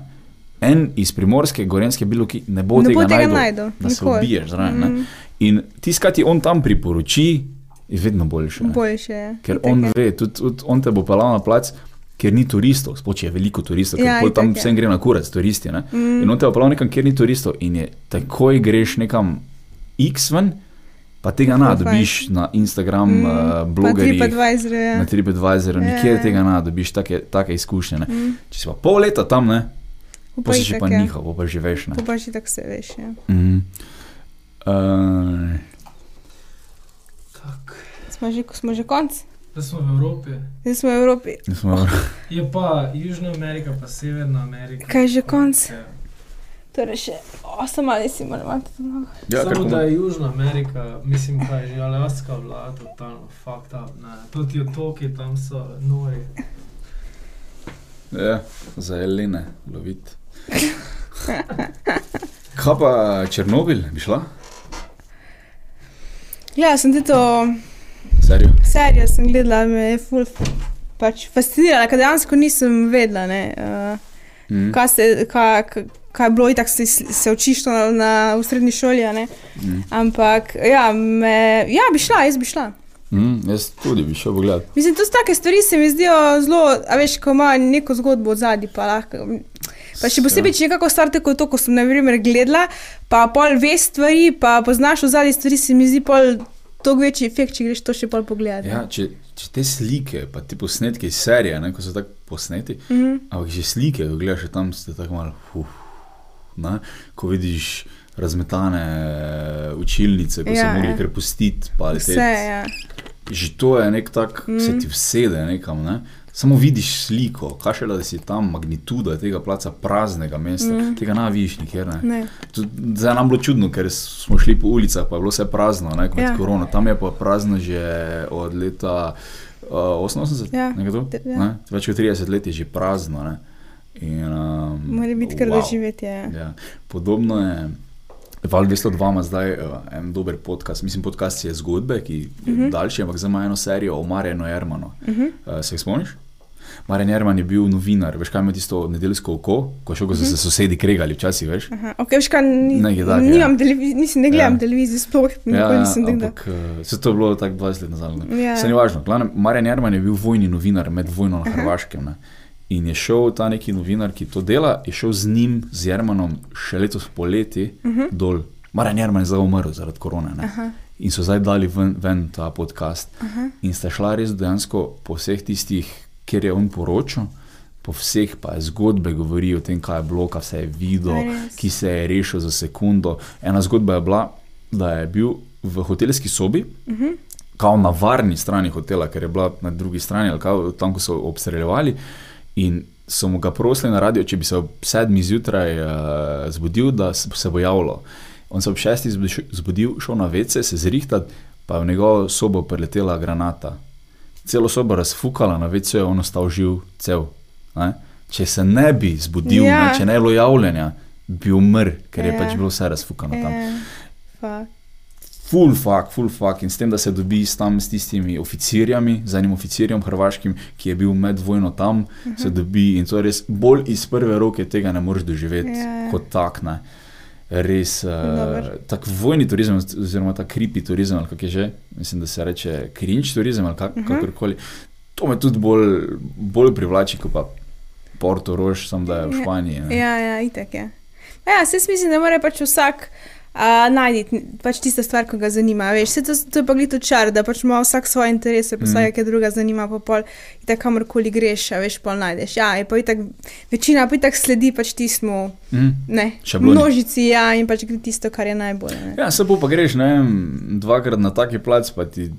Speaker 2: en iz primorske, gorenske, bilo ki ne bo
Speaker 3: Ne
Speaker 2: tega,
Speaker 3: tega
Speaker 2: našel, da se ubiješ. Zraven. Mm. In tiskati on tam priporoči, je vedno boljše. ne.
Speaker 3: Boljše je.
Speaker 2: Ker
Speaker 3: Itak
Speaker 2: on
Speaker 3: je.
Speaker 2: ve, tudi, tudi on te bo pelal na plac, ker ni turistov, spoče je veliko turistov, ker
Speaker 3: Ja,
Speaker 2: ja, tam
Speaker 3: itak je.
Speaker 2: vsem gre na kurac, turisti. Ne?
Speaker 3: Mm.
Speaker 2: In on te bo pelal nekam, kjer ni turistov in je takoj greš nekam X ven, pa tega ne dobiš na Instagram,
Speaker 3: Mm.
Speaker 2: uh,
Speaker 3: Pa
Speaker 2: blogerjih.
Speaker 3: TripAdvisor, ja.
Speaker 2: Na TripAdvisoru,
Speaker 3: Ja,
Speaker 2: nikjer
Speaker 3: ja.
Speaker 2: tega ne dobiš, take, take izkušnje. Ne.
Speaker 3: Mm.
Speaker 2: Če si pa pol leta tam, ne,
Speaker 3: Pa
Speaker 2: si
Speaker 3: itak
Speaker 2: pa
Speaker 3: je.
Speaker 2: njihov, pa že veš. Ne.
Speaker 3: Pa že tako se veš. Ja.
Speaker 2: Mm. Uh.
Speaker 3: Smo, že, smo že konc,
Speaker 4: Da smo v Evropi.
Speaker 3: zdaj smo v Evropi.
Speaker 2: smo,
Speaker 4: Je pa Južna Amerika, pa Severna Amerika.
Speaker 3: Kaj je že konc?
Speaker 4: Ja.
Speaker 3: Torej še 8 ali si moramo to mnogo.
Speaker 2: ja,
Speaker 4: Samo da je Južna Amerika, mislim, kaj je že Alaska vlada, totalno fucked up. Ne. To ti otoki tam so nori.
Speaker 2: Ja, za Elene loviti. Kaj pa Černobil, bi šla?
Speaker 3: Ja, sem tudi to
Speaker 2: Serijo?
Speaker 3: serijo sem gledala, me je ful pač fascinirala, ker dejansko nisem vedela, ne, uh,
Speaker 2: Mm.
Speaker 3: kaj, se, kaj, kaj- kaj je bilo, tako se, se učiš to na, na, v srednji šoli.
Speaker 2: Mm.
Speaker 3: Ampak, ja, me, ja, bi šla, jaz bi šla.
Speaker 2: Mm, jaz tudi bi šel pogledat.
Speaker 3: Mislim, to so take stvari, se mi zdijo zelo, a veš, ko ima neko zgodbo od zadaj, pa lahko. Pa še posebej, če nekako star tako to, ko sem na primer gledala, pa pol veš stvari, pa poznaš v zadnji stvari, se mi zdi pol toliko večji efekt, če greš to še pol pogledati.
Speaker 2: Ja, če, če te slike, pa ti posnetki iz serije, ne, ko so tako posneti,
Speaker 3: Mhm.
Speaker 2: ampak že slike, ko gledaš tam, ste tako malo, uf, ne, ko vidiš razmetane eh, učilnice, ko ja, so mogli
Speaker 3: ja.
Speaker 2: kar pustiti, pa.
Speaker 3: Vse, ja.
Speaker 2: Že to je nek tak, mm. se
Speaker 3: Mhm.
Speaker 2: ti vsede nekam. Ne? Samo vidiš sliko, kaj šele, da si tam magnituda tega placa praznega mesta, mm.
Speaker 3: Mhm.
Speaker 2: tega ne vidiš nikjer. Ne?
Speaker 3: Ne.
Speaker 2: Zdaj nam bilo čudno, ker smo šli po ulicah, pa je bilo vse prazno, ne, kot
Speaker 3: Ja.
Speaker 2: korona. Tam je pa prazno že od leta uh, 88,
Speaker 3: Ja.
Speaker 2: nekaj
Speaker 3: ja.
Speaker 2: Ne? Več kot 30 let je že prazno. Ne? In, um,
Speaker 3: Mora biti kar
Speaker 2: wow.
Speaker 3: doživetje. Ja.
Speaker 2: Ja. Podobno je. Val 202 ima zdaj uh, en dober podcast, mislim, podcast je zgodbe, ki je uh
Speaker 3: Mhm.
Speaker 2: -huh. daljši, ampak zdaj ima eno serijo o Marjanu Jermanu.
Speaker 3: Uh -huh.
Speaker 2: Uh, se jih spomniš? Marjan Jerman je bil novinar, veš kaj ima tisto nedeljsko oko, ko še ko so se sosedi kregali, včasih veš.
Speaker 3: Aha, ok, veš kaj, ni,
Speaker 2: takega.
Speaker 3: nimam televizije, mislim, ne gledam
Speaker 2: Ja.
Speaker 3: ja. televizije, sploh nikoli nisem tega.
Speaker 2: ampak uh, se to je bilo tako 20 let nazaj. ne.
Speaker 3: Ja.
Speaker 2: Se ni važno. Glavnem, Marjan Jerman je bil vojni novinar med vojno na Hrvaškem. Ne. In je šel ta neki novinar, ki to dela, je šel z njim, z Jermanom, še letos poleti uh
Speaker 3: Mhm.
Speaker 2: -huh. dol. Marjan Jerman je zdaj umrl zaradi korone. ne.
Speaker 3: Aha,
Speaker 2: In so zdaj dali ven, ven ta podcast.
Speaker 3: aha.
Speaker 2: In sta šla res dejansko po vseh tistih, kjer je on poročal, po vseh pa je zgodbe govori o tem, kaj je bilo, kaj se je videl, ki se je rešil za sekundo. Ena zgodba je bila, da je bil v hotelski sobi,
Speaker 3: Uh -huh.
Speaker 2: kao na varni strani hotela, ker je bila na drugi strani, ali kao, tam, ko so obstreljevali. In so mu ga prosili na radio, če bi se ob sedmih zjutraj uh, zbudil, da se, bo javilo. On se ob šestih zbudi- zbudil, šel na vece, se zrihtat, pa je v njegovo sobo preletela granata. Celo sobo razfukala, na vece je on ostal živ, cel. Ne? Če se ne bi zbudil, ja. Ne, če ne bi bilo javljanja, bi umrl, ker je
Speaker 3: Ja.
Speaker 2: pač bilo vse razfukano tam.
Speaker 3: Ja, fuck.
Speaker 2: Full fuck, full fuck. In s tem, da se dobi tam, s tistimi oficirjami, z enim oficirjem hrvaškim, ki je bil med vojno tam, uh
Speaker 3: Mhm.
Speaker 2: -huh. se dobi in to je res bolj iz prve roke tega ne moreš doživeti
Speaker 3: Ja, ja.
Speaker 2: kot tak. Ne. Res uh,
Speaker 3: Dober.
Speaker 2: tak vojni turizem, oziroma ta kripi turizem, ali kako je že, mislim, da se reče cringe turizem ali kak, uh
Speaker 3: Mhm.
Speaker 2: -huh. kakorkoli. To me tudi bolj, bolj privlači, kot pa Porto Rož, sem da je v
Speaker 3: Ja.
Speaker 2: Španiji. ne.
Speaker 3: Ja, ja, itak je. Ja, se mislim, da mora pač vsak uh, najti pač tisto stvar, ki ga zanima. Veš, to, to je pa glito čar, da pač ima vsak svoje interese, pa
Speaker 2: Mhm.
Speaker 3: vsak, ki druga zanima, pa pol, tako kamorkoli greš, veš, pol najdeš. Ja, pa itak, večina pa itak sledi pač tistmu,
Speaker 2: Mm.
Speaker 3: ne,
Speaker 2: Šabloni.
Speaker 3: množici, ja, in pač gre tisto, kar je najbolj. Ne.
Speaker 2: Ja, se bo pa greš, ne vem, dvakrat na taki plac, pa ti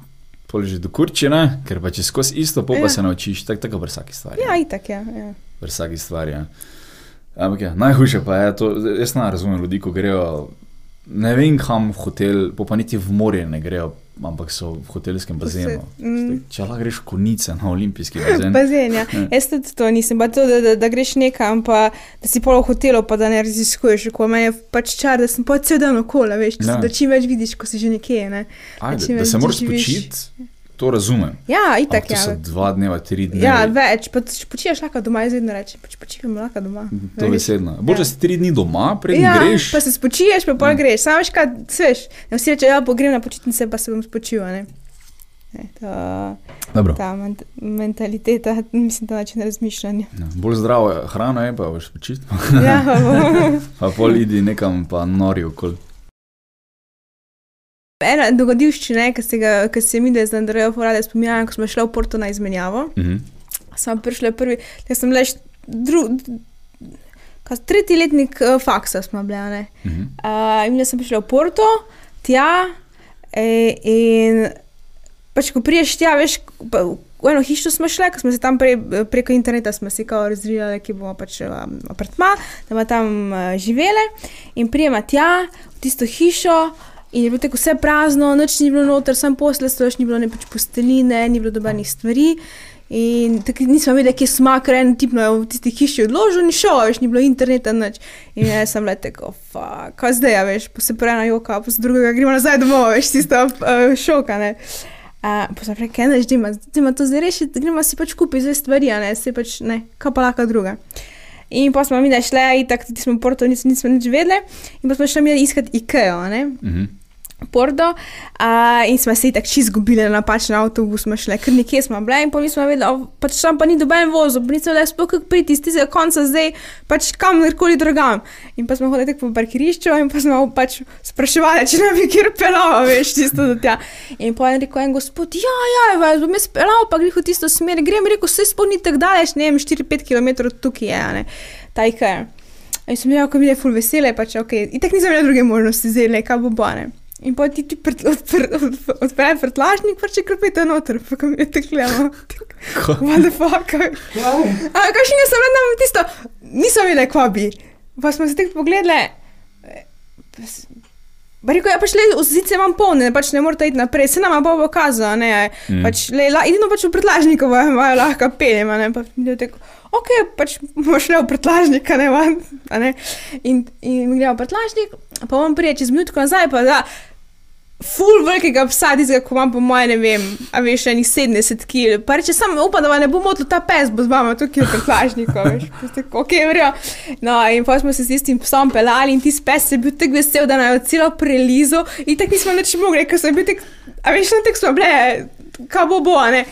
Speaker 2: poliži do kurčine, ker pa če skozi isto, pol pa
Speaker 3: Ja.
Speaker 2: se naučiš, tako tako pri vsaki stvari.
Speaker 3: Ja, itak je. Ja.
Speaker 2: Pri vsaki stvari. Ja. Ampak ja, najhujše pa je to, jaz ne razumem ljudi, ko grejo, ne vem kam v hotel, pa, pa niti v morje ne grejo, ampak so v hotelskem bazenu.
Speaker 3: Mm.
Speaker 2: Če lahko greš konice na olimpijski bazen.
Speaker 3: Bazen, ja.
Speaker 2: Ja.
Speaker 3: Jaz tudi to nisem, pa to, da, da, da greš nekam, pa da si pol v hotelu, pa da ne raziskuješ, ko meni je pač čar, da sem pa cel dan okoli, veš,
Speaker 2: Ja.
Speaker 3: ja. da čim več vidiš, ko si že nekje. Ne?
Speaker 2: Ajde, da
Speaker 3: več
Speaker 2: se moraš spočiti, to razumem.
Speaker 3: Ja,
Speaker 2: Ampak
Speaker 3: itak
Speaker 2: to
Speaker 3: ja.
Speaker 2: so dva dneva, tri dni.
Speaker 3: Ja, več, pa če počiješ lahko doma, izvedno reči, pač počivamo lahko doma.
Speaker 2: To je veselno. Bolj,
Speaker 3: Ja.
Speaker 2: si tri dni doma, preden
Speaker 3: Ja,
Speaker 2: greš.
Speaker 3: pa se spočiješ, pa pol
Speaker 2: Ja.
Speaker 3: greš. Sam veš, kaj sveš. Ne, vsi rečejo, ja, pa grem na počitnice, pa se bom spočil. Ne? Ne, to,
Speaker 2: Dobro.
Speaker 3: ta ment mentaliteta, mislim, ta način razmišljanja.
Speaker 2: Ja, bolj zdravo je hrana, je pa veš počiti.
Speaker 3: Ja, pa.
Speaker 2: Pa pol idi nekam, pa nori okoli.
Speaker 3: Ena dogodivščina, ki se, ga- ki se mi da z Andrejo Forade spominjam, ko smo šli v Porto na izmenjavo.
Speaker 2: Mhm.
Speaker 3: Smo prišli prvi, jaz sem lež dru, kaj, tretji letnik uh, faksa smo bili. ne.
Speaker 2: Mhm.
Speaker 3: Uh, in jaz sem prišla v Porto, tja e, in pač ko priješ tja, veš, pa, v eno hišo smo šli, ko smo se tam pre, preko interneta razvijali, ki bomo pač um, apartma, da bomo tam uh, živele in prijema tja v tisto hišo. In je bilo tako vse prazno, noč ni bilo noter, sem posle, stojiš, ni bilo ne pač posteline, ni bilo dobenih stvari. In tako nismo vedeli, kje smo, ker en tip je v tisti hiši odložil, ni šel, več ni bilo interneta, nič. In jaz sem le tako, fuck, kaj zdaj, a veš, pa se prej na joka, pa se drugega gremo nazaj domov, veš, tisto uh, šoka, ne. Uh, pa sem rekel, ne, zdaj ima to zdaj rešiti, gremo si pač kupiti zdaj stvari, ne, se pač ne, kaj pa lahko druga. In pa smo mi da šli, in tako tudi smo v Porto, nismo, nismo nič vedeli, in pa smo šli mi iskati IKEA, ne.
Speaker 2: Mhm.
Speaker 3: Porto uh, in smo se tako čisto izgubili na napačen avtobus, smo šli, ker nekje smo bili in vedeli, o, pač tam pa ni doben vozil, pa nismo vedeli, sploh kako priti iz tistega konca zdaj, pač kamorkoli drugam. In pa smo hodili po parkirišču in pa smo pač spraševali, če nam bi kjer pelal, veš, tisto do tja. In pa je rekel en gospod, ja, ja, vas bom jaz pelal, pa greh v tisto smer, grem, rekel, se spomni tako daleč, ne vem, 4-5 km tukaj je, ne, taj kaj. In sem rekel, mi je ful vesele, pač ok, in tako nisem imel druge možnosti, zdaj le, kaj bo bane. In pa ti ti odpre vrtlažnik, pa če krpite noter, pa kam je teklemo. What the fuck? A kaj še nisem vedela tisto, nisem vedela, kva bi. Pa smo se tako pogledali. Pa rekel, ja, pač le, ozice imam polne, pač ne morete iti naprej, se nama bo pokazalo, ne, mm. pač le, la, edino pač v pretlažniku imajo lahko peljem, ne, pa mi je tako, ok, pač bomo šli v pretlažnik, a ne, van, a ne, in, in gremo v pretlažnik, pa bom prijel čez minutko nazaj, pa da, ful velikega psa, tistega, ko imam po moje, ne vem, a veš, enih 70 kg. Pa reče, samo upam, da ne bo motil ta pes, bo z vama tukaj v prtlažniku, veš, tako, ok, vrijo. No, in pa smo se s tistim psom pelali in tisti pes je bil tako vesel, da nam je celo prelizo in tako nismo nič mogli, ker sem bil tak, a veš, na tek smo bile, kaj bo bo, ne.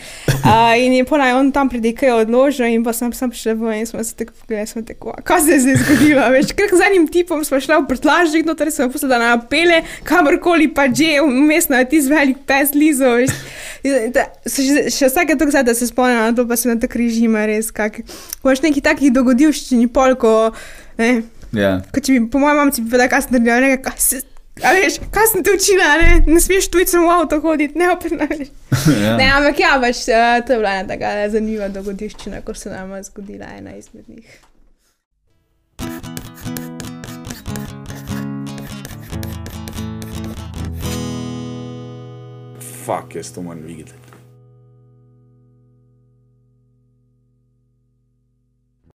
Speaker 3: Uh, in je ponaj on tam pred nekaj odložil in pa sem, sem šel ven in smo se tako pogledali, smo tako, "A, kaj se je zdaj zgodilo, veš, ker z enim tipom smo šli v prtlažnik, no, torej smo poslali na apele, kamorkoli pa že, vmes na tisti velik pes lizo, veš. Da- Še, še vsake to zdaj, da se spomnim na to, pa se na tak režima res, kak. Imaš neki takih dogodivščin, pol, ko, ne,
Speaker 2: Ja.
Speaker 3: ko če bi, po mojem, mamci bi vedela, kaj sem naredila, ne, kaj se, a veš, kaj sem te učila, ne, ne smeš tujcem v avto hoditi, ne, opet ne, veš.
Speaker 2: ja.
Speaker 3: Ne, ampak ja, pač, uh, to je bila ena taka zanimiva dogodivščina, ko se nam je zgodila ena izmed njih.
Speaker 2: Fak, jaz to moram videti.